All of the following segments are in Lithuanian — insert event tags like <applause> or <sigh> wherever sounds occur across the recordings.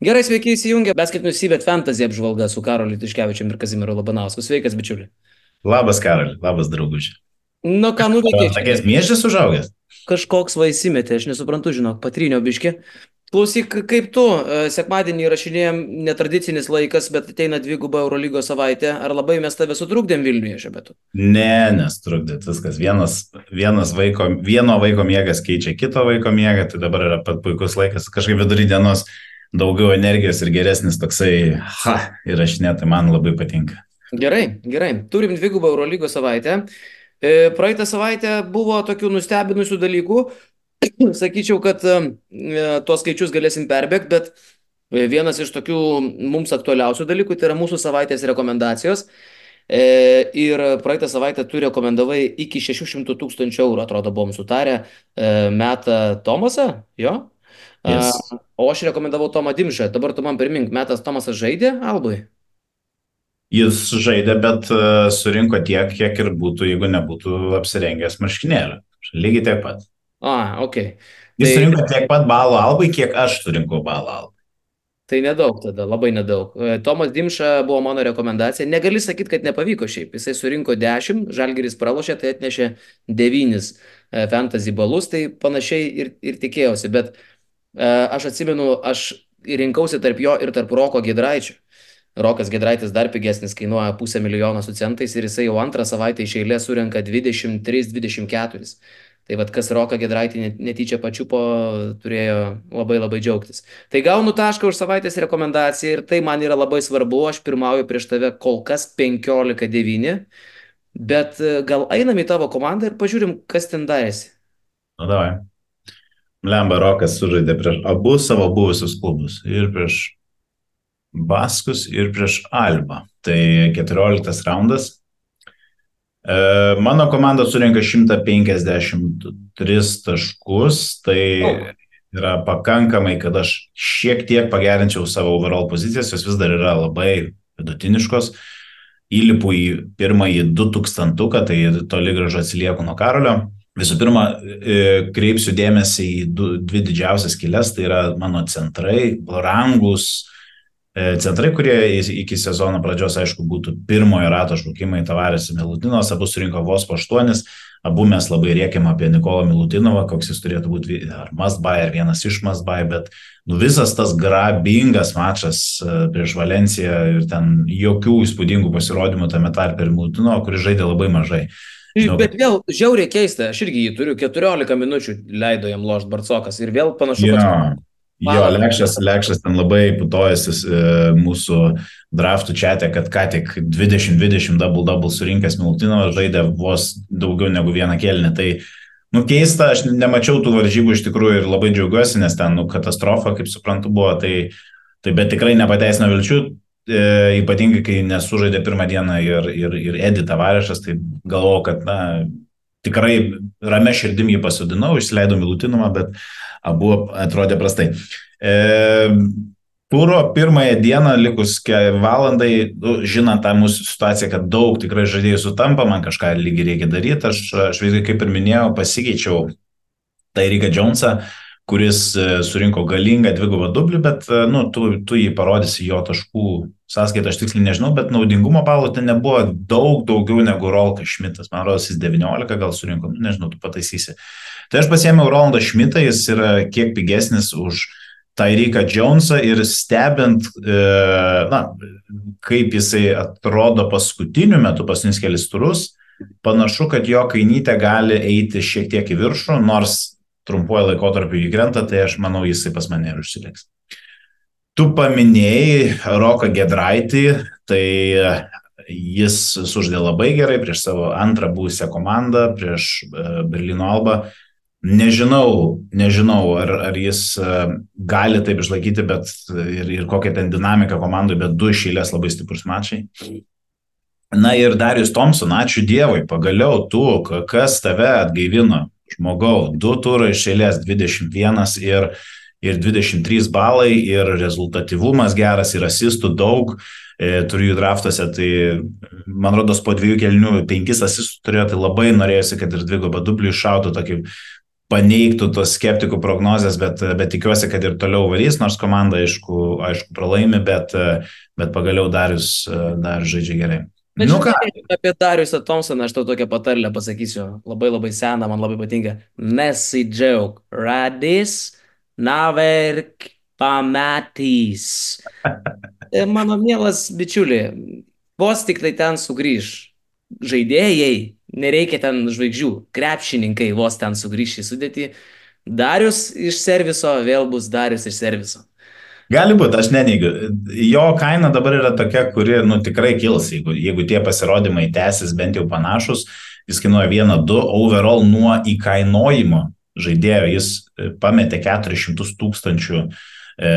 Gerai, sveiki įsijungę, Basketinių Sybet Fantasy apžvalga su Karoliu Tiškevičiu ir Kazimiru Labanausku. Sveikas, bičiuli. Labas, Karoli, labas, drauguži. Nu, ką nuveikė? Tokias miežės užaugęs? Kažkoks vaisimetė, aš nesuprantu, žinok, patrinio biški. Klausyk, kaip tu, e, sekmadienį rašinėjom netradicinis laikas, bet ateina dviguba Eurolygos savaitė. Ar labai mes tave sutrukdėm Vilniuje šiuo metu? Ne, nesutrukdėt viskas. Vienas, vienas vaiko, vieno vaiko miegas keičia kito vaiko miegą, tai dabar yra pat puikus laikas. Kažkaip vidury dienos daugiau energijos ir geresnis toksai, ha, įrašinė, tai man labai patinka. Gerai, gerai. Turim dvigubą Eurolygos savaitę. E, praeitą savaitę buvo tokių nustebinusių dalykų. <clears throat> Sakyčiau, kad e, tuos skaičius galėsim perbėgti, bet e, vienas iš tokių mums aktualiausių dalykų tai yra mūsų savaitės rekomendacijos. Ir praeitą savaitę tu rekomendavai iki 600 tūkstančių eurų, atrodo, buvom sutarę, metą Tomasą, jo? Yes. O aš rekomendavau Tomą Dimšą. Dabar tu man primink, metas Tomasas žaidė Albui? Jis žaidė, bet e, surinko tiek, kiek ir būtų, jeigu nebūtų apsirengęs marškinėlį. Lygiai taip pat. A, ok. Jis tai... surinko tiek pat balų albai, kiek aš surinkau balų albai. Tai nedaug tada, labai nedaug. E, Tomas Dimša buvo mano rekomendacija. Negali sakyti, kad nepavyko šiaip. Jisai surinko 10, Žalgeris pralošė, tai atnešė 9 e, fantasy balus, tai panašiai ir, ir tikėjausi. Bet aš atsimenu, aš rinkausi tarp jo ir tarp Roko Gidraičio. Rokas Gedraitis dar pigesnis, kainuoja pusę milijono su centais ir jisai jau antrą savaitę iš eilės surenka 23-24. Tai vad, kas Roką Gedraitį netyčia pačiupo, turėjo labai labai džiaugtis. Tai gaunu tašką už savaitės rekomendaciją ir tai man yra labai svarbu, aš pirmauju prieš tave kol kas 15-9, bet e, gal einam į tavo komandą ir pažiūrim, kas ten darėsi. Na, davai. Lemba Rokas sužaidė prieš abu savo buvusius klubus ir prieš Baskus ir prieš Albą. Tai 14 raundas. E, mano komanda surinka 153 taškus, tai yra pakankamai, kad aš šiek tiek pagerinčiau savo overall pozicijas, jos vis dar yra labai vidutiniškos. Įlipu į pirmąjį 2000, tai toli gražu atsilieku nuo Karolio. Visų pirma, e, kreipsiu dėmesį į dvi didžiausias kilės, tai yra mano centrai, brangus, E, centrai, kurie iki sezono pradžios, aišku, būtų pirmojo rato šaukimai Tavarės ir Milutinos, abu surinko vos po aštuonis, abu mes labai rėkiam apie Nikolą Milutinovą, koks jis turėtų būti ar buy, ar vienas iš buy, bet nu, visas tas grabingas mačas e, prieš Valenciją ir ten jokių įspūdingų pasirodymų tame tarpe ir Milutinovo, kuris žaidė labai mažai. Žinau, Bet vėl žiauriai keista, aš irgi jį turiu, 14 minučių leido jam lošt Barcokas ir vėl panašu, ja. kad Jo, Lekšas, Lekšas ten labai putojasi e, mūsų draftų čia, kad ką tik 20-20 double-double surinkęs Milutinovas žaidė vos daugiau negu vieną kelnį. Tai, nu, keista, aš nemačiau tų varžybų iš tikrųjų ir labai džiaugiuosi, nes ten, nu, katastrofa, kaip suprantu, buvo. Tai, tai bet tikrai nepateisina vilčių, e, ypatingai kai nesužaidė pirmą dieną ir, ir, ir Edita Varešas, tai galvojau, kad, na, tikrai ramė širdim jį pasodinau, išleidau Milutinumą, bet abu atrodė prastai. E, Turo pirmąją dieną, likus valandai, nu, žinant tą mūsų situaciją, kad daug tikrai žaidėjų sutampa, man kažką lygiai reikia daryti, aš, aš visgi, kaip ir minėjau, pasikeičiau Tairiką Jonesą, kuris e, surinko galingą dvigubą dublį, bet e, nu, tu, tu jį parodysi jo taškų sąskaitą, aš tiksliai nežinau, bet naudingumo balų ten nebuvo daug daugiau negu Rolkas Šmitas. Man rodos, jis 19 gal surinko, nu, nežinau, tu pataisysi. Tai aš pasėmiau Rolandą Šmitą, jis yra kiek pigesnis už Tyreeką Jonesą ir stebint, e, na, kaip jisai atrodo paskutiniu metu, paskutinius kelius turus, panašu, kad jo kainytė gali eiti šiek tiek į viršų, nors trumpuoju laikotarpiu jį krenta, tai aš manau, jisai pas mane ir užsiliks. Tu paminėjai Roką Gedraitį, tai jis suždė labai gerai prieš savo antrą būsią komandą, prieš e, Berlyno Albą. Nežinau, nežinau, ar, ar jis e, gali taip išlaikyti, bet ir, ir kokia ten dinamika komandai, bet du išėlės labai stiprus mačiai. Na ir Darius Thompson, ačiū Dievui, pagaliau tu, kas tave atgaivino, žmogau, du turai išėlės 21 ir, ir 23 balai ir rezultatyvumas geras ir asistų daug, e, turiu jų draftuose, tai man rodos po dviejų kelnių penkis asistų turėjo, tai labai norėjusi, kad ir dvigubą dublių iššautų tokį paneigtų tos skeptikų prognozes, bet, bet tikiuosi, kad ir toliau varys, nors komanda, aišku, aišku pralaimi, bet, bet pagaliau Darius dar žaidžia gerai. Bet nu ką? Apie Dariusą Thompsoną aš tau tokią patarlę pasakysiu. Labai labai seną, man labai patinka. Nesidžiaug. Radis, naverk, pamatys. E, mano mielas bičiuli, vos tik tai ten sugrįž žaidėjai, nereikia ten žvaigždžių, krepšininkai vos ten sugrįž į sudėtį. Darius iš serviso vėl bus Darius iš serviso. Gali būti, aš neneigiu. Jo kaina dabar yra tokia, kuri nu, tikrai kils, jeigu, jeigu tie pasirodymai tęsis bent jau panašus, jis kainuoja 1-2, overall nuo įkainojimo žaidėjo jis e, pametė 400 tūkstančių e,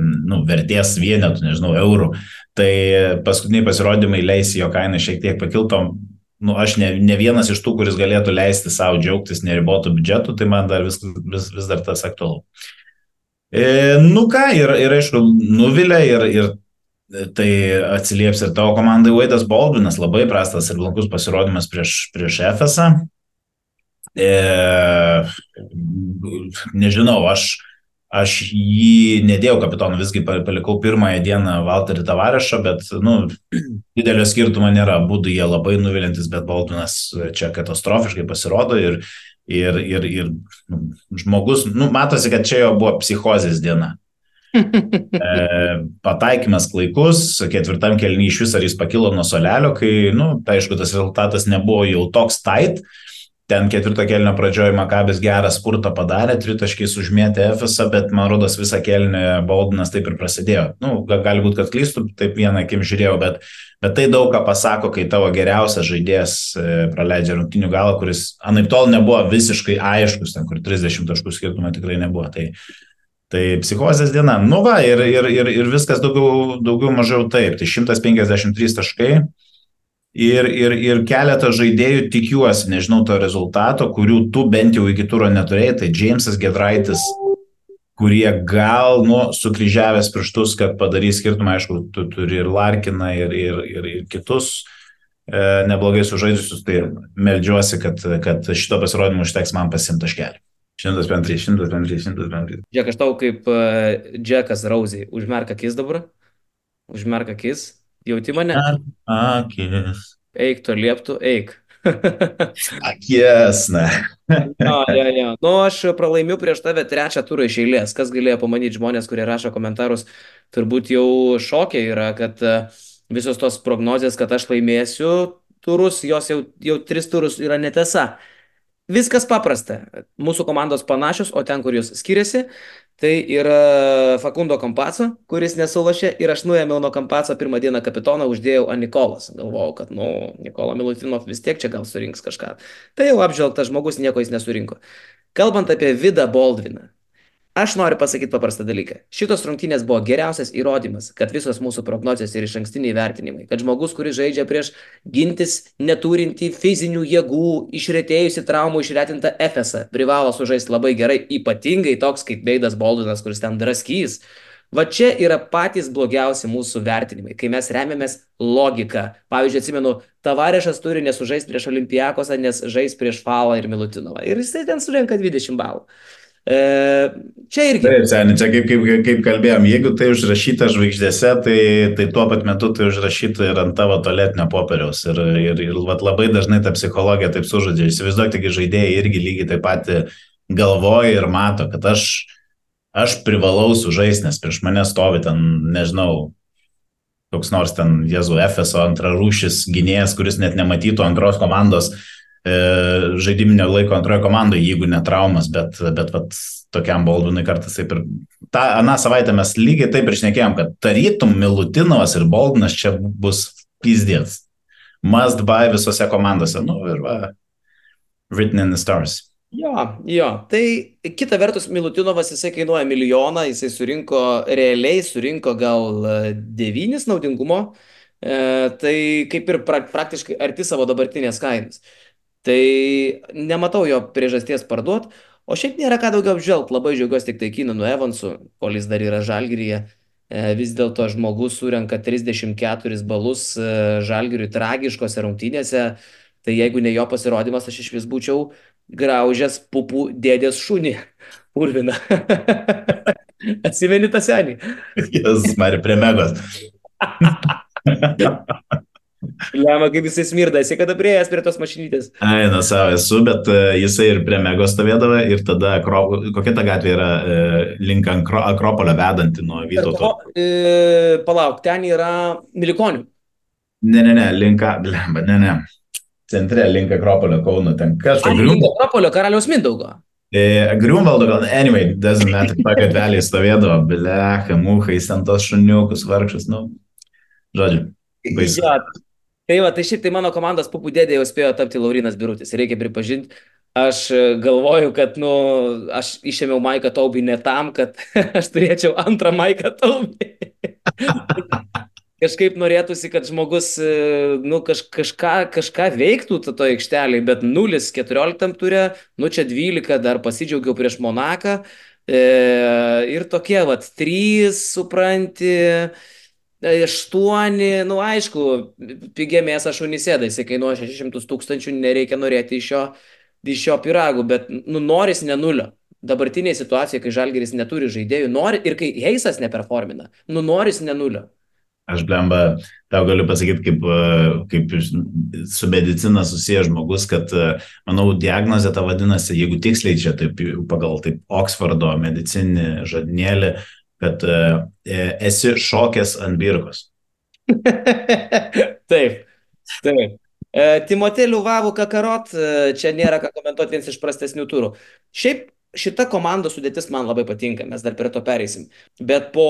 nu, vertės vienetų, nežinau, eurų. Tai paskutiniai pasirodymai leis jo kainą šiek tiek pakiltom. Nu, aš ne, ne vienas iš tų, kuris galėtų leisti savo džiaugtis neribotų biudžetų, tai man dar vis, vis, vis dar tas aktualu. E, nu ką, ir, ir aišku, nuvilia ir, ir tai atsilieps ir tavo komandai Vaidas Baldvinas, labai prastas ir blankus pasirodymas prieš, prieš FSA. E, nežinau, aš, aš jį nedėjau kapitonu, visgi palikau pirmąją dieną Valterį Tavarešą, bet, nu, <clears throat> didelio skirtumo nėra, būdų jie labai nuvilintis, bet Baldvinas čia katastrofiškai pasirodo ir, Ir, ir, ir nu, žmogus, nu, matosi, kad čia jo buvo psichozės diena. <laughs> e, pataikymas klaikus, ketvirtam kelniui iš vis ar jis pakilo nuo solelio, kai, nu, tai aišku, tas rezultatas nebuvo jau toks tait, ten ketvirto kelnio pradžioje Makabis gerą spurtą padarė, tritaškiais užmėtė Efesą, bet man rodos visą kelnį Baldinas taip ir prasidėjo. Nu, gali būti, kad klystu, taip vieną akim žiūrėjau, bet, bet tai daug ką pasako, kai tavo geriausias žaidėjas e, praleidžia rungtinių galą, kuris anaip tol nebuvo visiškai aiškus, ten kur 30 taškų skirtumą tikrai nebuvo. Tai, Tai psichozės diena. Nu va, ir, ir, ir, ir viskas daugiau, daugiau mažiau taip. Tai 153 taškai, ir, ir, ir keletą žaidėjų tikiuosi, nežinau to rezultato, kurių tu bent jau iki turo neturėjai, tai Jamesas Gedraitis, kurie gal, nu, sukryžiavęs pirštus, kad padarys skirtumą, aišku, tu turi ir Larkiną, ir, ir, ir, ir kitus e, neblogai sužaidžiusius, tai meldžiuosi, kad, kad šito pasirodymo užteks man pasimti taškelį. 105, 105, 105. Džek, aš tau kaip uh, Džekas Rauzai, užmerk akis dabar, užmerk akis Jauti mane? Akis. Eik, to lieptų, eik. <laughs> Akis, ne. ja, ja, ja. Nu, aš pralaimiu prieš tave trečią turą iš eilės. Kas galėjo pamanyti žmonės, kurie rašo komentarus, turbūt jau šokė yra, kad e, visos tos prognozijas, kad aš laimėsiu turus, jos jau, jau tris turus yra netiesa. Viskas paprasta. Mūsų komandos panašios, o ten, kur jos skiriasi, tai yra Fakundo Kampaco, kuris nesulašė ir aš nuėmiau nuo Kampaco pirmą dieną kapitoną, uždėjau ant Nikolas. Galvojau, kad, nu, Nikola Milutinov vis tiek čia gal surinks kažką. Tai jau apžvelgtas žmogus, nieko jis nesurinko. Kalbant apie Vidą Baldviną, Aš noriu pasakyti paprastą dalyką. Šitos rungtynės buvo geriausias įrodymas, kad visos mūsų prognozijos ir iš ankstiniai vertinimai, kad žmogus, kuris žaidžia prieš gintis neturinti fizinių jėgų, išretėjusi traumų, išretintą efesą, privalo sužaisti labai gerai, ypatingai toks kaip Beidas Boldinas, kuris ten draskys. Va čia yra patys blogiausi mūsų vertinimai, kai mes remiamės logiką. Pavyzdžiui, atsimenu, Tavarešas turi nesužaisti prieš Olimpijakosą, nes žais prieš Falą ir Milutinovą. Ir jisai ten surenka 20 balų. E, čia irgi. Taip, seniai, čia kaip, kaip, kaip kalbėjom, jeigu tai užrašyta žvaigždėse, tai, tai tuo pat metu tai užrašyta ir ant tavo toletinio popieriaus. Ir, ir, ir vat, labai dažnai ta psichologija taip sužadžia. Įsivaizduok, taigi žaidėjai irgi lygiai taip pat galvoja ir mato, kad aš, aš privalau sužaisti, nes prieš mane stovi ten, nežinau, koks nors ten Jezu Efeso antrarūšis gynėjas, kuris net nematytų antros komandos žaidiminio laiko antroje komandoje, jeigu ne traumas, bet, bet vat, tokiam Baldvinui kartais taip ir... Ta, aną savaitę mes lygiai taip ir šnekėjom, kad tarytum Milutinovas ir Baldvinas čia bus pizdėts. Must buy visose komandose. Nu ir va, written in the stars. Jo, jo, tai kita vertus, Milutinovas jisai kainuoja milijoną, jisai surinko, realiai surinko gal devynis naudingumo, e, tai kaip ir pra, praktiškai arti savo dabartinės kainos. Tai nematau jo priežasties parduot, o šiaip nėra ką daugiau apžvelgti. Labai džiaugiuosi tik tai Kinanu Evansu, kol jis dar yra Žalgiryje. E, vis dėlto žmogus surenka 34 balus e, Žalgiriui tragiškose rungtynėse. Tai jeigu ne jo pasirodymas, aš iš vis būčiau graužęs pupų dėdės šunį. <laughs> Urvina. <laughs> Atsimeni tą senį? Jis mari prie megos. <laughs> Lemą, kaip jisai smirda, esi kada prieėjęs prie tos mašinytės. Ai, na savo esu, bet uh, jisai ir prie megos stovėdavo ir tada, akro, kokia ta gatvė yra uh, link akro, Akropolio vedanti nuo Vytauto. E, palauk, ten yra Milikonių. Ne, ne, ne, link, lemba, ne, ne. Centre link Akropolio Kauno, ten kažkas. Link Akropolio karaliaus Mindaugo. E, Griumvaldo gal, anyway, doesn't matter, ta gatvelė stovėdavo, blecha, muhai, ten tos šuniukus, vargšus, nu, žodžiu. Baisu. Ja, tai va, tai šiaip tai mano komandos pupų dėdė jau spėjo tapti Laurinas Birutis, reikia pripažinti. Aš galvoju, kad, nu, aš išėmiau Maiką Taubį ne tam, kad <laughs> aš turėčiau antrą Maiką Taubį <laughs> kažkaip norėtųsi, kad žmogus nu, kaž, kažką, kažką veiktų to, aikšteliai, bet 0-14 turė, nu čia 12, dar pasidžiaugiau prieš Monaką. E, ir tokie, vat, 3, supranti, 8, nu aišku, pigia mėsa šunisėda, jisai kainuoja 600 tūkstančių, nereikia norėti iš jo, iš jo piragų, bet nu, noris ne nulio. Dabartinėje situacijoje, kai Žalgeris neturi žaidėjų, nori ir kai Heisas neperformina, nu noris ne nulio. Aš blemba, tau galiu pasakyti, kaip, kaip su medicina susijęs žmogus, kad, manau, diagnozė ta vadinasi, jeigu tiksliai čia taip pagal taip Oksfordo medicinį žadinėlį, kad e, esi šokęs ant birkos. <laughs> taip, taip. E, Timotė Liuvavų Kakarot, e, čia nėra ką komentuoti vienas iš prastesnių turų. Šiaip šita komandos sudėtis man labai patinka, mes dar prie to pereisim. Bet po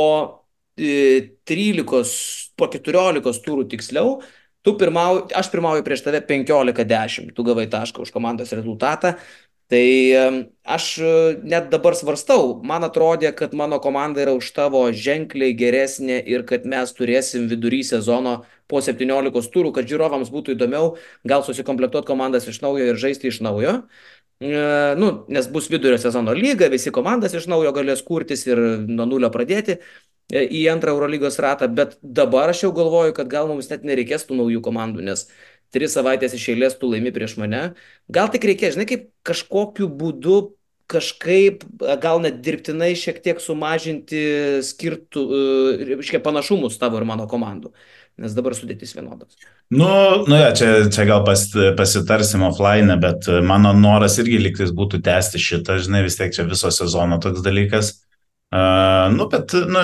13, po 14 turų tiksliau, tu pirmau, aš pirmauju prieš tave 15-10, tu gavai tašką už komandos rezultatą. Tai aš e, net dabar svarstau, man atrodė, kad mano komanda yra už tavo ženkliai geresnė ir kad mes turėsim vidury sezono po 17 turų, kad žiūrovams būtų įdomiau, gal susikomplektuoti komandas iš naujo ir žaisti iš naujo. E, nu, nes bus vidurio sezono lyga, visi komandas iš naujo galės kurtis ir nuo nulio pradėti. E, į antrą Eurolygos ratą, bet dabar aš jau galvoju, kad gal mums net nereikės tų naujų komandų, nes tris savaitės iš eilės tu laimi prieš mane. Gal tik reikia, žinai, kaip kažkokiu būdu kažkaip, gal net dirbtinai šiek tiek sumažinti skirtų, e, reiškia, panašumus tavo ir mano komandų, nes dabar sudėtis vienodas. Nu, nu ja, čia, čia gal pas, pasitarsim offline, bet mano noras irgi liktais būtų tęsti šitą, žinai, vis tiek čia viso sezono toks dalykas. Uh, nu, bet, nu,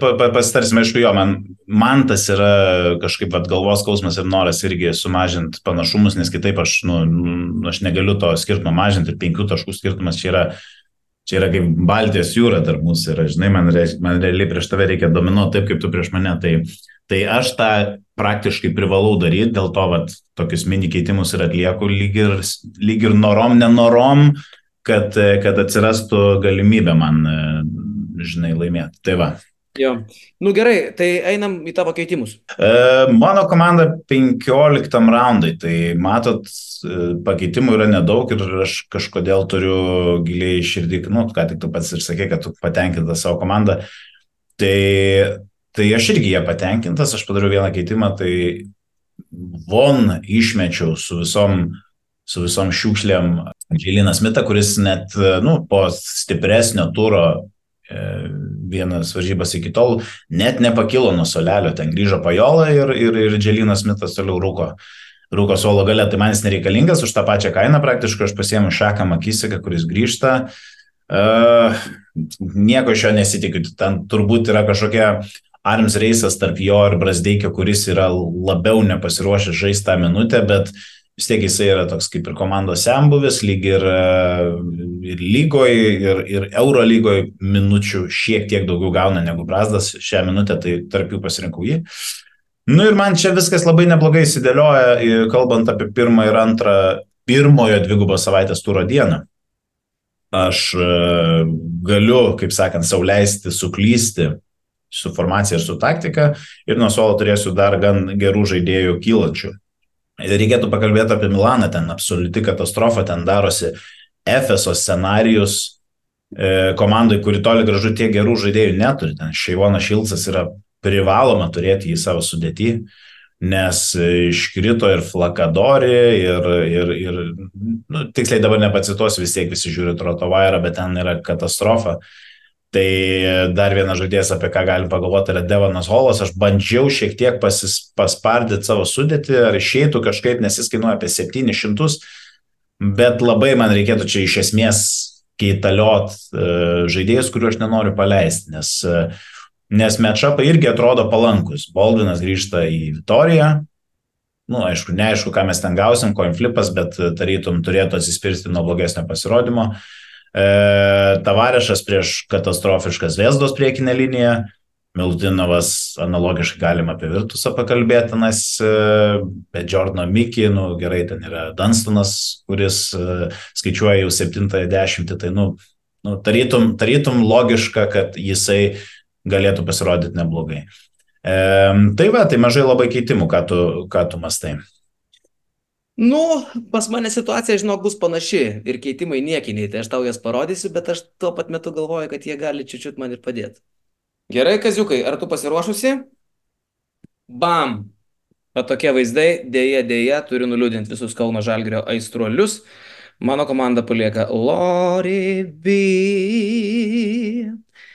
pa, pa, pasitarsime, aišku, jo, man, man tas yra kažkaip vat, galvos skausmas ir noras irgi sumažinti panašumus, nes kitaip aš, nu, aš negaliu to skirtumo mažinti ir penkių taškų skirtumas čia yra, čia yra kaip Baltijos jūra tarp mūsų ir, žinai, man, man realiai prieš tave reikia dominuoti taip, kaip tu prieš mane. Tai, tai aš tą praktiškai privalau daryti, dėl to, vat, tokius mini keitimus ir atlieku lyg ir, lyg ir norom, nenorom, kad, kad atsirastų galimybė man žinai, laimėti. Tai va. Jo. Nu gerai, tai einam į tavo keitimus. E, mano komanda 15 raundai, tai matot, e, pakeitimų yra nedaug ir aš kažkodėl turiu giliai širdį, nu, ką tik tu pats ir sakė, kad tu patenkintas savo komandą. Tai, tai aš irgi ją patenkintas, aš padariau vieną keitimą, tai von išmečiau su visom, su visom šiukšlėm Džiliną Smitą, kuris net, nu, po stipresnio turo E, vienas varžybas iki tol net nepakilo nuo solelio, ten grįžo Pajola ir, ir, ir Dželinas Mitas toliau rūko. Rūko suolo gale, tai man jis nereikalingas, už tą pačią kainą praktiškai aš pasiemu Šaką Makisiką, kuris grįžta. Uh, nieko iš jo nesitikiu, ten turbūt yra kažkokia arms reisas tarp jo ir Brasdeikio, kuris yra labiau nepasiruošęs žaisti tą minutę, bet uh, vis tiek jisai yra toks kaip ir komandos sembuvis, lyg ir, e, ir lygoje, ir, ir euro lygoje minučių šiek tiek daugiau gauna negu Brasdas šią minutę, tai tarp jų pasirinkau jį. Nu ir man čia viskas labai neblogai įsidėlioja, kalbant apie pirmą ir antrą, pirmojo dvigubo savaitės turo dieną. Aš e, galiu, kaip sakant, sauliaisti, suklysti su formacija ir su taktika ir nuo suolo turėsiu dar gan gerų žaidėjų kylančių Reikėtų pakalbėti apie Milaną, ten absoliuti katastrofa, ten darosi Efeso scenarius e, komandai, kuri toli gražu tiek gerų žaidėjų neturi. Ten Šeivonas Šilcas yra privaloma turėti į savo sudėtį. nes iškrito ir Flakadori, ir, ir, ir nu, tiksliai dabar nepacituosiu, vis tiek visi žiūri Trotovairą, bet ten yra katastrofa. Tai dar vienas žaidėjas, apie ką galim pagalvoti, yra Devanas Holas. Aš bandžiau šiek tiek pasis, paspardyti savo sudėtį, ar išeitų kažkaip, nes jis kainuoja apie 700, bet labai man reikėtų čia iš esmės keitaliot uh, žaidėjus, kuriuo aš nenoriu paleisti, nes, uh, nes matchupai irgi atrodo palankus. Baldvinas grįžta į Vitoriją, nu, aišku, neaišku, ką mes ten gausim, coin flipas, bet tarytum turėtų atsispirti nuo blogesnio pasirodymo. E, Tavarešas prieš katastrofiškas Vesdos priekinę liniją, Milutinovas analogiškai galima apie Virtusą pakalbėti, nes be Jordano Mickey, nu gerai, ten yra Dunstonas, kuris uh, skaičiuoja jau 70, tai nu, nu tarytum, tarytum logiška, kad jisai galėtų pasirodyti neblogai. E, tai va, tai mažai labai keitimų, ką tu, ką tu mastai. Nu, pas mane situacija, žinok, bus panaši ir keitimai niekiniai, tai aš tau jas parodysiu, bet aš tuo pat metu galvoju, kad jie gali čiūčiut man ir padėti. Gerai, kaziukai, ar tu pasiruošusi? Bam! Bet tokie vaizdai, dėja, dėja, turiu nuliūdinti visus Kauno Žalgrio aistruolius. Mano komanda palieka Lori B.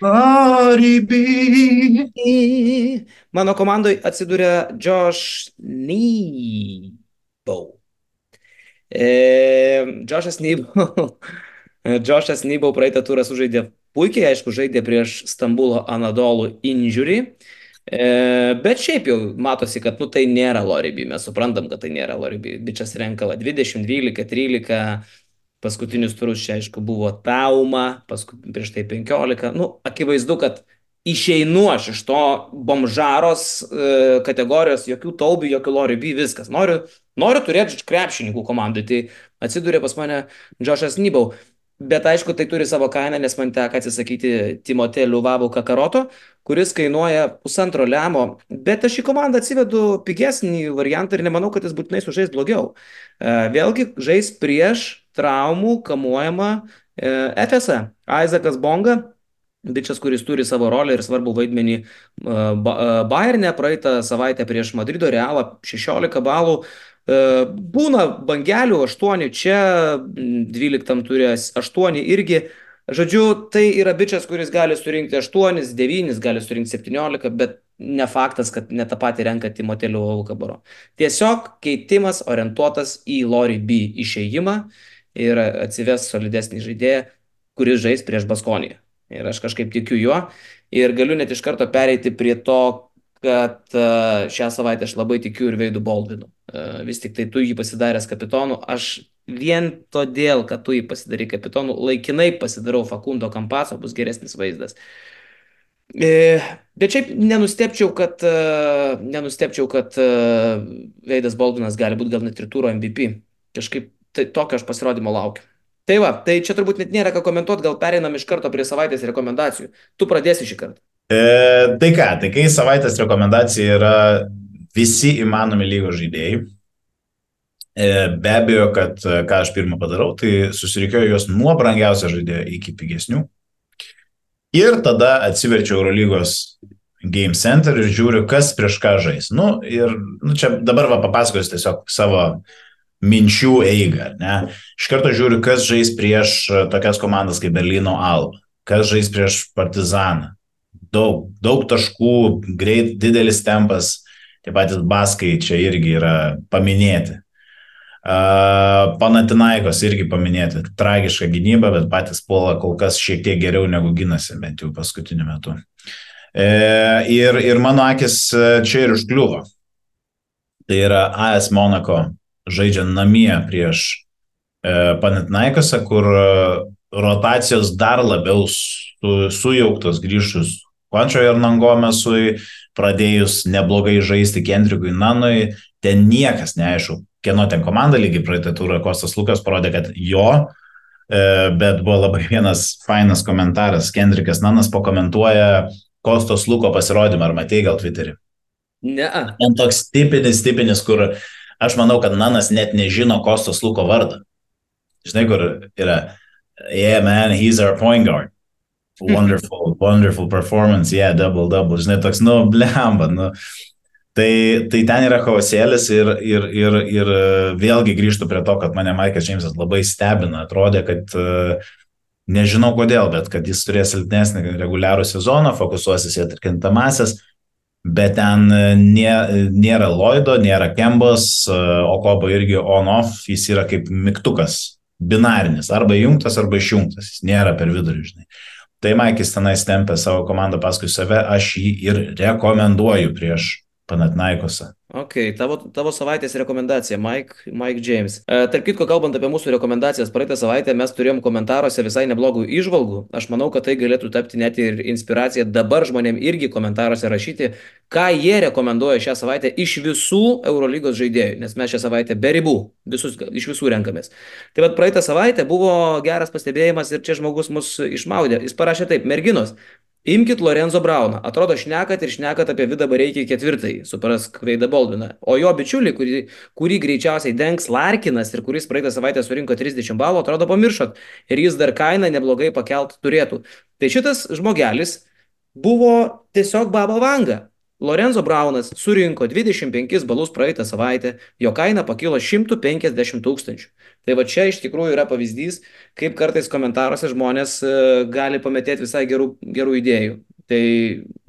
Lori B. Mano komandoje atsiduria Josh Nybau. E, Joshas Nybau. <laughs> Joshas Nybau praeitą turą sužaidė puikiai, aišku, žaidė prieš Stambulo Anadolų injury. E, bet šiaip jau matosi, kad nu, tai nėra Loriby, mes suprantam, kad tai nėra Loriby. Bičias renkala 20, 12, 13, paskutinius turus čia aišku buvo Tauma, paskui, prieš tai 15. Nu, akivaizdu, kad išeinu aš iš to bomžaros e, kategorijos, jokių taubių, jokių Loriby, viskas. Noriu, noriu turėti krepšininkų komandai, tai atsidūrė pas mane Džošas Nybau. Bet aišku, tai turi savo kainą, nes man teko atsisakyti Timotė Liuvavų Kakaroto, kuris kainuoja pusantro lemo. Bet aš į komandą atsivedu pigesnį variantą ir nemanau, kad jis būtinai sužais blogiau. E, vėlgi žais prieš traumų kamuojamą e, FSA. Isaacas Bonga, bičias, kuris turi savo rolę ir svarbų vaidmenį e, Bayernė, praeitą savaitę prieš Madrido Realą 16 balų E, būna bangelių 8 čia, 12 turės 8 irgi. Žodžiu, tai yra bičias, kuris gali surinkti 8, 9, gali surinkti 17, bet ne faktas, kad ne tą patį renka Timotelių Aukabaro. Tiesiog keitimas orientuotas į Lori B išėjimą ir atsives solidesnį žaidėją, kuris žais prieš Baskoniją. Ir aš kažkaip tikiu juo. Ir galiu net iš karto pereiti prie to, kad šią savaitę aš labai tikiu ir Veidu Baldvinu. Vis tik tai tu jį pasidaręs kapitonu, aš vien todėl, kad tu jį pasidarai kapitonu, laikinai pasidarau Fakundo Kampaso, bus geresnis vaizdas. E, bet šiaip nenustepčiau, kad, nenustepčiau, kad Veidas Baldvinas gali būti gal net ir turo MVP. Kažkaip tai, tokio aš pasirodymo laukiu. Tai va, tai čia turbūt net nėra ką komentuoti, gal pereinam iš karto prie savaitės rekomendacijų. Tu pradėsi šį kartą. E, tai ką, tai kai savaitės rekomendacija yra visi įmanomi lygos žaidėjai, e, be abejo, kad e, ką aš pirmą padarau, tai susirikiuoju juos nuo brangiausio žaidėjo iki pigesnių. Ir tada atsiverčiau Eurolygos Game Center ir žiūriu, kas prieš ką žais. Nu, ir nu, čia dabar va papasakosiu tiesiog savo minčių eigą. Ne? Iš karto žiūriu, kas žais prieš tokias komandas kaip Berlyno Alba, kas žais prieš Partizaną, daug, daug taškų, greit, didelis tempas, tie patys baskai čia irgi yra paminėti. Uh, Panatinaikos irgi paminėti, tragiška gynyba, bet patys puola kol kas šiek tiek geriau negu gynasi, bent jau paskutiniu metu. E, ir, ir mano akis čia ir užkliuvo. Tai yra AS Monako žaidžia namie prieš e, Panatinaikose, kur rotacijos dar labiau su, sujauktos grįžus Kvančio ir Nangomesui, pradėjus neblogai žaisti Kendrikui Nanui, ten niekas neaišku, kieno ten komanda lygiai praeitą turą Kostas Lukas parodė, kad jo, e, bet buvo labai vienas fainas komentaras, Kendrikas Nanas pakomentuoja Kostos Luko pasirodymą, ar matei gal Twitterį? Ne. Ten toks tipinis, tipinis, kur aš manau, kad Nanas net nežino Kostos Luko vardą. Žinai, kur yra, yeah man, he's our point guard. Wonderful, <laughs> wonderful performance, yeah, double, double. Žinai, toks, nu, blemba, nu. Tai, tai ten yra chaosėlis ir, ir, ir, ir vėlgi grįžtų prie to, kad mane Maikas Džeimsas labai stebina. Atrodė, kad nežinau kodėl, bet kad jis turės silpnesnį reguliarų sezoną, fokusuosis į atkintamasias, bet ten nė, nėra Lloydo, nėra Kembos, Okobo irgi on-off, jis yra kaip mygtukas, binarinis, arba įjungtas, arba išjungtas, jis nėra per vidurį, žinai. Tai Maikis tenais tempia savo komandą paskui save, aš jį ir rekomenduoju prieš Panatnaikosą. Ok, tavo, tavo savaitės rekomendacija, Mike, Mike James. E, tarp kitko, kalbant apie mūsų rekomendacijas, praeitą savaitę mes turėjom komentaruose visai neblogų išvalgų. Aš manau, kad tai galėtų tapti net ir inspiracija dabar žmonėm irgi komentaruose rašyti, ką jie rekomenduoja šią savaitę iš visų Eurolygos žaidėjų, nes mes šią savaitę be ribų, visus, iš visų renkamės. Tai vad praeitą savaitę buvo geras pastebėjimas ir čia žmogus mus išmaudė. Jis parašė taip, merginos, Imkit Lorenzo Brauną. Atrodo, šnekat ir šnekat apie Vidą Bareikį ketvirtąjį, suprask Veidą Baldviną. O jo bičiulį, kurį, kurį greičiausiai dengs Larkinas ir kuris praeitą savaitę surinko 30 balų, atrodo pamiršot. Ir jis dar kainą neblogai pakelt turėtų. Tai šitas žmogelis buvo tiesiog baba vanga. Lorenzo Braunas surinko 25 balus praeitą savaitę, jo kaina pakilo 150 tūkstančių. Tai va čia iš tikrųjų yra pavyzdys, kaip kartais komentaruose žmonės e, gali pametėti visai gerų, gerų idėjų. Tai...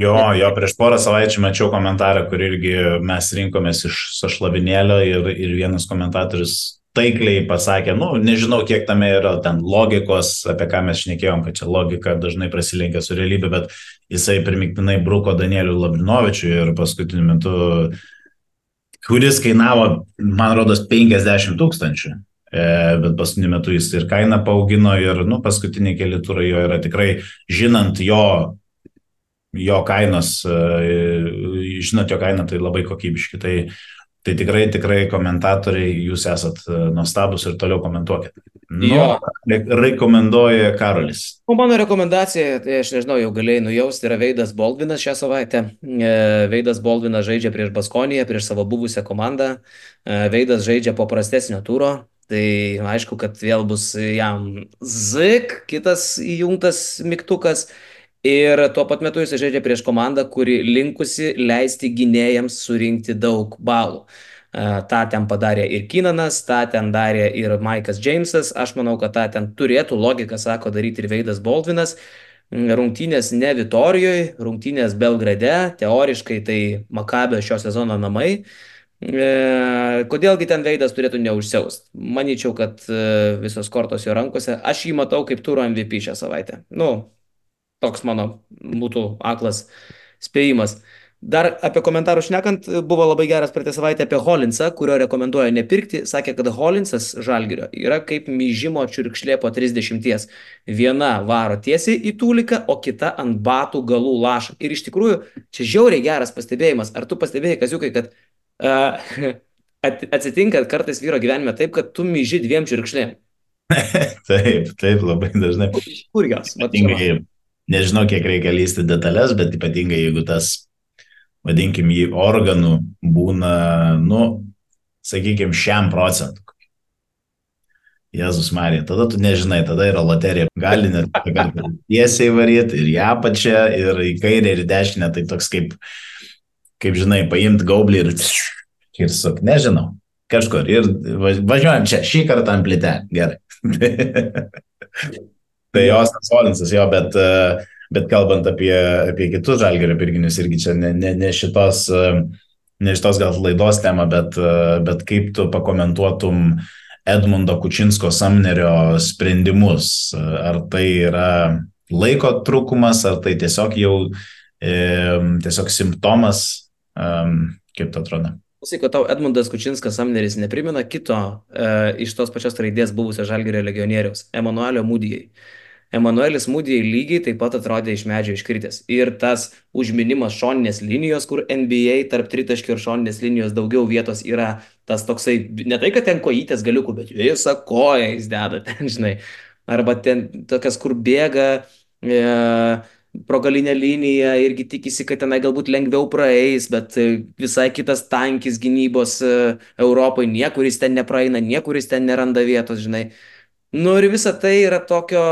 Jo, jo, prieš porą savaičių mačiau komentarą, kur irgi mes rinkomės iš sašlavinėlio ir, ir vienas komentatorius taikliai pasakė, nu, nežinau, kiek tame yra ten logikos, apie ką mes šnekėjom, kad čia logika dažnai prasilenkia su realybė, bet jisai primiktinai bruko Danielių Labrinovičių ir paskutiniu metu, kuris kainavo, man rodos, 50 tūkstančių. E, bet paskutiniu metu jis ir kainą paaugino ir, nu, paskutiniai keli turai jo yra tikrai, žinant jo, jo kainos, e, žinot jo kainą, tai labai kokybiški. Tai Tai tikrai, tikrai komentatoriai, jūs esat e, nuostabus ir toliau komentuokit. Nu, jo. Rekomenduoja Karolis. O mano rekomendacija, tai aš nežinau, jau galėjai nujausti, yra Veidas Baldvinas šią savaitę. E, Veidas Baldvinas žaidžia prieš Baskoniją, prieš savo buvusią komandą. E, Veidas žaidžia po prastesnio turo. Tai aišku, kad vėl bus jam zik, kitas įjungtas mygtukas. Ir tuo pat metu jis žaidžia prieš komandą, kuri linkusi leisti gynėjams surinkti daug balų. Ta ten padarė ir Kinanas, tą ten darė ir Maikas Džeimsas. Aš manau, kad tą ten turėtų logiką, sako, daryti ir Veidas Baldvinas. Rungtynės ne Vitorijoje, rungtynės Belgrade, teoriškai tai Makabio šio sezono namai. E, kodėlgi ten veidas turėtų neužsiaust? Manyčiau, kad e, visos kortos jo rankose. Aš jį matau kaip turo MVP šią savaitę. Nu, Toks mano būtų aklas spėjimas. Dar apie komentarus šnekant, buvo labai geras praeitą savaitę apie Holinsą, kurio rekomenduoja nepirkti. Sakė, kad Holinsas žalgerio yra kaip myžimo čiurkšlė po 30. Viena varo tiesiai į tūliką, o kita ant batų galų laša. Ir iš tikrųjų, čia žiauriai geras pastebėjimas. Ar tu pastebėjai, Kaziukai, kad <laughs> uh, atsitinka kartais vyro gyvenime taip, kad tu myži dviem čiurkšlėm? <laughs> taip, taip, labai dažnai. Kur jos? Ypatingai nežinau, kiek reikia lysti detalės, bet ypatingai jeigu tas, vadinkim, jį organų būna, nu, sakykime, šiam procentui. Jėzus Marija, tada tu nežinai, tada yra loterija. Gali net tiesiai varyti ir į apačią, ir į kairę, ir į dešinę. Tai toks kaip, kaip žinai, paimti gaublį ir, ir suk, nežinau, kažkur. Ir važiuojam čia, šį kartą ant plitę. Gerai. <laughs> Tai jos Solinsas jo, bet, e, bet kalbant apie, apie kitus žalgerio pirkinius, irgi čia ne, ne, ne šitos, e, ne šitos gal laidos tema, bet, e, bet kaip tu pakomentuotum Edmundo Kučinsko Samnerio sprendimus. Ar tai yra laiko trūkumas, ar tai tiesiog jau e, tiesiog simptomas, e, kaip tai atrodo? Kad tau Edmundas Kučinskas Samneris neprimena kito e, iš tos pačios raidės buvusio žalgerio legionieriaus, Emanuelio Mūdijai. Emanuelis Mūdijai lygiai taip pat atrodė iš medžio iškritęs. Ir tas užminimas šoninės linijos, kur NBA tarp tritaškių ir šoninės linijos daugiau vietos yra tas toksai, ne tai, kad ten kojytės galiukų, bet visą koją jis deda <laughs> ten, žinai. Arba ten tokias, kur bėga e, pro galinę liniją irgi tikisi, kad tenai galbūt lengviau praeis, bet visai kitas tankis gynybos e, Europai, niekur jis ten nepraeina, niekur jis ten neranda vietos, žinai. Nu ir visa tai yra tokio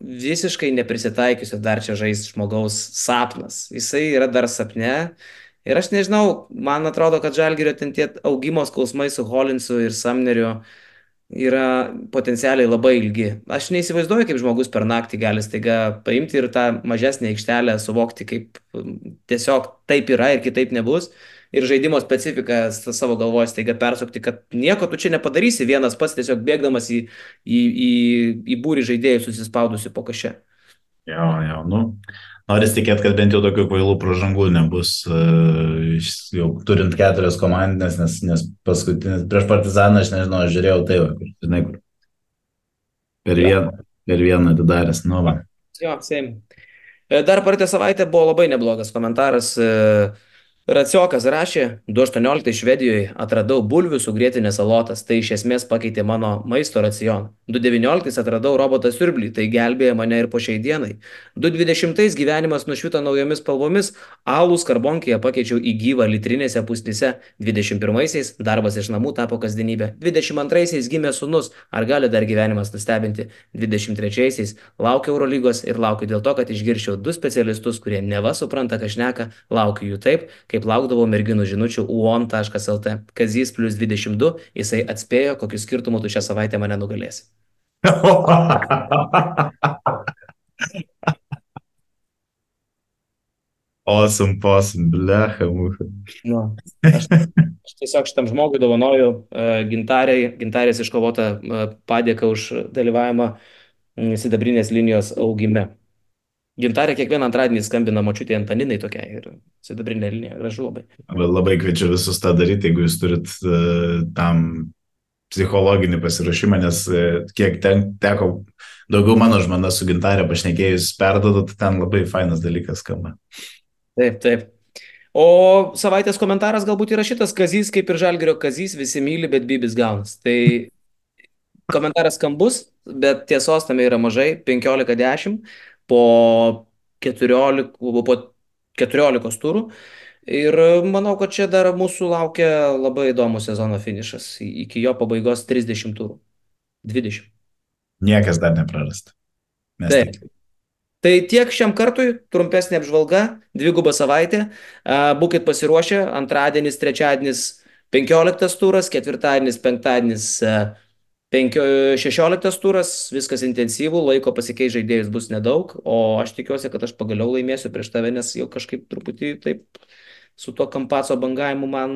visiškai neprisitaikiusio dar čia žais žmogaus sapnas. Jisai yra dar sapne Ir aš nežinau, man atrodo, kad Žalgirio ten tie augimo skausmai su Holinsu ir Samneriu yra potencialiai labai ilgi. Aš neįsivaizduoju, kaip žmogus per naktį gali staiga paimti ir tą mažesnę aikštelę suvokti, kaip tiesiog taip yra ir kitaip nebus. Ir žaidimo specifiką savo galvoje staiga persukti, kad nieko tu čia nepadarysi, vienas pats tiesiog bėgdamas į, į, į, į būrį žaidėjų susispaudusi po kažę. Jo, jo, nu, Noris tikėti, kad bent jau tokių kvailų pražangų nebus, e, jau turint keturias komandinės, nes, nes paskutinis, prieš partizaną aš nežinau, aš žiūrėjau tai, kur, žinai, kur. Per vieną, per vieną atidaręs, nu va. Jo, sėm. E, dar praeitą savaitę buvo labai neblogas komentaras. Uh, Raciokas rašė, 2018 Švedijoje atradau bulvių su grėtinė salotas, tai iš esmės pakeitė mano maisto racioną. 2019 atradau robotą siurblį, tai gelbėjo mane ir po šiai dienai. 2020 gyvenimas nušvito naujomis spalvomis, alų skarbonkėje pakeičiau į gyvą litrinėse pusnyse. 21 darbas iš namų tapo kasdienybė. 22 gimė sunus, ar gali dar gyvenimas nustebinti. 23 laukiu Eurolygos ir laukiu dėl to, kad išgirčiau du specialistus, kurie neva supranta, ką šneka, laukiu jų taip, kaip laukdavau merginų žinučių uon.lt. Kazys plus 22, jisai atspėjo, kokiu skirtumu tu šią savaitę mane nugalėsi. <laughs> Awesome, awesome, blecha, mūsų. Nu, aš, aš tiesiog šitam žmogui dovanoju uh, gintarė, gintarės iškovotą uh, padėką už dalyvavimą uh, sidabrinės linijos augime. Gintarė kiekvieną antradienį skambina močiutė Antaninai tokia ir sidabrinė linija, gražu labai. Labai kviečiu visus tą daryti, jeigu jūs turit uh, tam psichologinį pasirašymą, nes uh, kiek ten teko daugiau mano žmona su gintarė pašnekėjus perdodat, ten labai fainas dalykas skamba. Taip, taip. O savaitės komentaras galbūt yra šitas Kazys, kaip ir Žalgerio Kazys, visi myli, bet Bibis gaunas. Tai komentaras skambus, bet tiesos tame yra mažai, 15-10 po 14, po 14 turų. Ir manau, kad čia dar mūsų laukia labai įdomus sezono finišas. Iki jo pabaigos 30 turų. 20. Niekas dar neprarasta. Mes Taip. Tik. Tai tiek šiam kartui, trumpesnė apžvalga, dviguba savaitė. Būkit pasiruošę, antradienis, trečiadienis 15 turas, ketvirtadienis, penktadienis 16 turas, viskas intensyvų, laiko pasikeis žaidėjus bus nedaug, o aš tikiuosi, kad aš pagaliau laimėsiu prieš tave, nes jau kažkaip truputį taip su tuo kampaco bangavimu man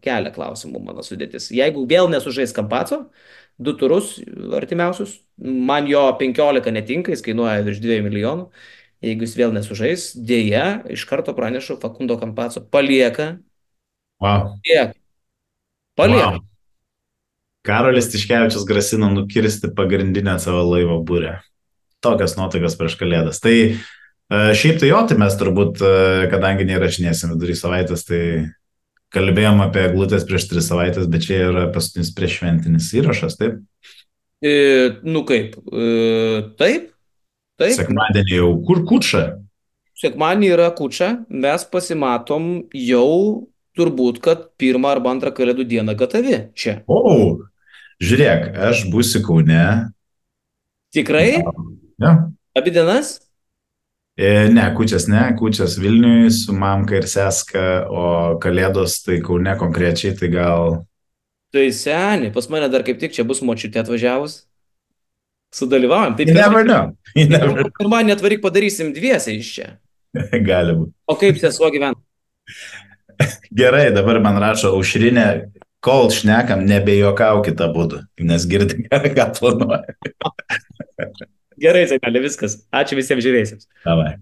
kelia klausimų mano sudėtis. Jeigu vėl nesužais kampaco, du turus artimiausius, man jo 15 netinka, jis kainuoja virš 2 milijonų. Jeigu jis vėl nesužais, dėja, iš karto pranešu, Fakundo Kampaco palieka. Wow. Palieka. Palieka. Wow. Karolis Tiškevičius grasino nukirsti pagrindinę savo laivo būrę. Tokios nuotaikas prieš kalėdas. Tai e, šiaip tai jo, tai mes turbūt, e, kadangi neįrašinėsim vidurį savaitės, tai kalbėjom apie glūtės prieš tris savaitės, bet čia yra paskutinis prieš šventinis įrašas, taip? E, nu kaip, e, taip, taip. Sekmadienį jau kur kučia? Sekmadienį yra kučia, mes pasimatom jau turbūt, kad pirmą arba antrą kalėdų dieną gatavi čia. O, Žiūrėk, aš būsiu Kaune. Tikrai? Ne. Abi dienas? E, ne, kučias ne, kučias Vilniui su mamka ir seska, o kalėdos tai Kaune konkrečiai, tai gal. Tai seniai, pas mane dar kaip tik čia bus močiutė atvažiavus. Sudalyvaujam. Taip, never know. <laughs> Ir man netvaryk padarysim dviesiai iš čia. <laughs> Gali būti. O kaip sesuo gyvena? <laughs> Gerai, dabar man rašo aušrinė, kol šnekam, nebejokaukit abu, nes girdi, <laughs> ką planuoja. Gerai, Zekalė, viskas. Ačiū visiems žiūrėjusiems. Davai.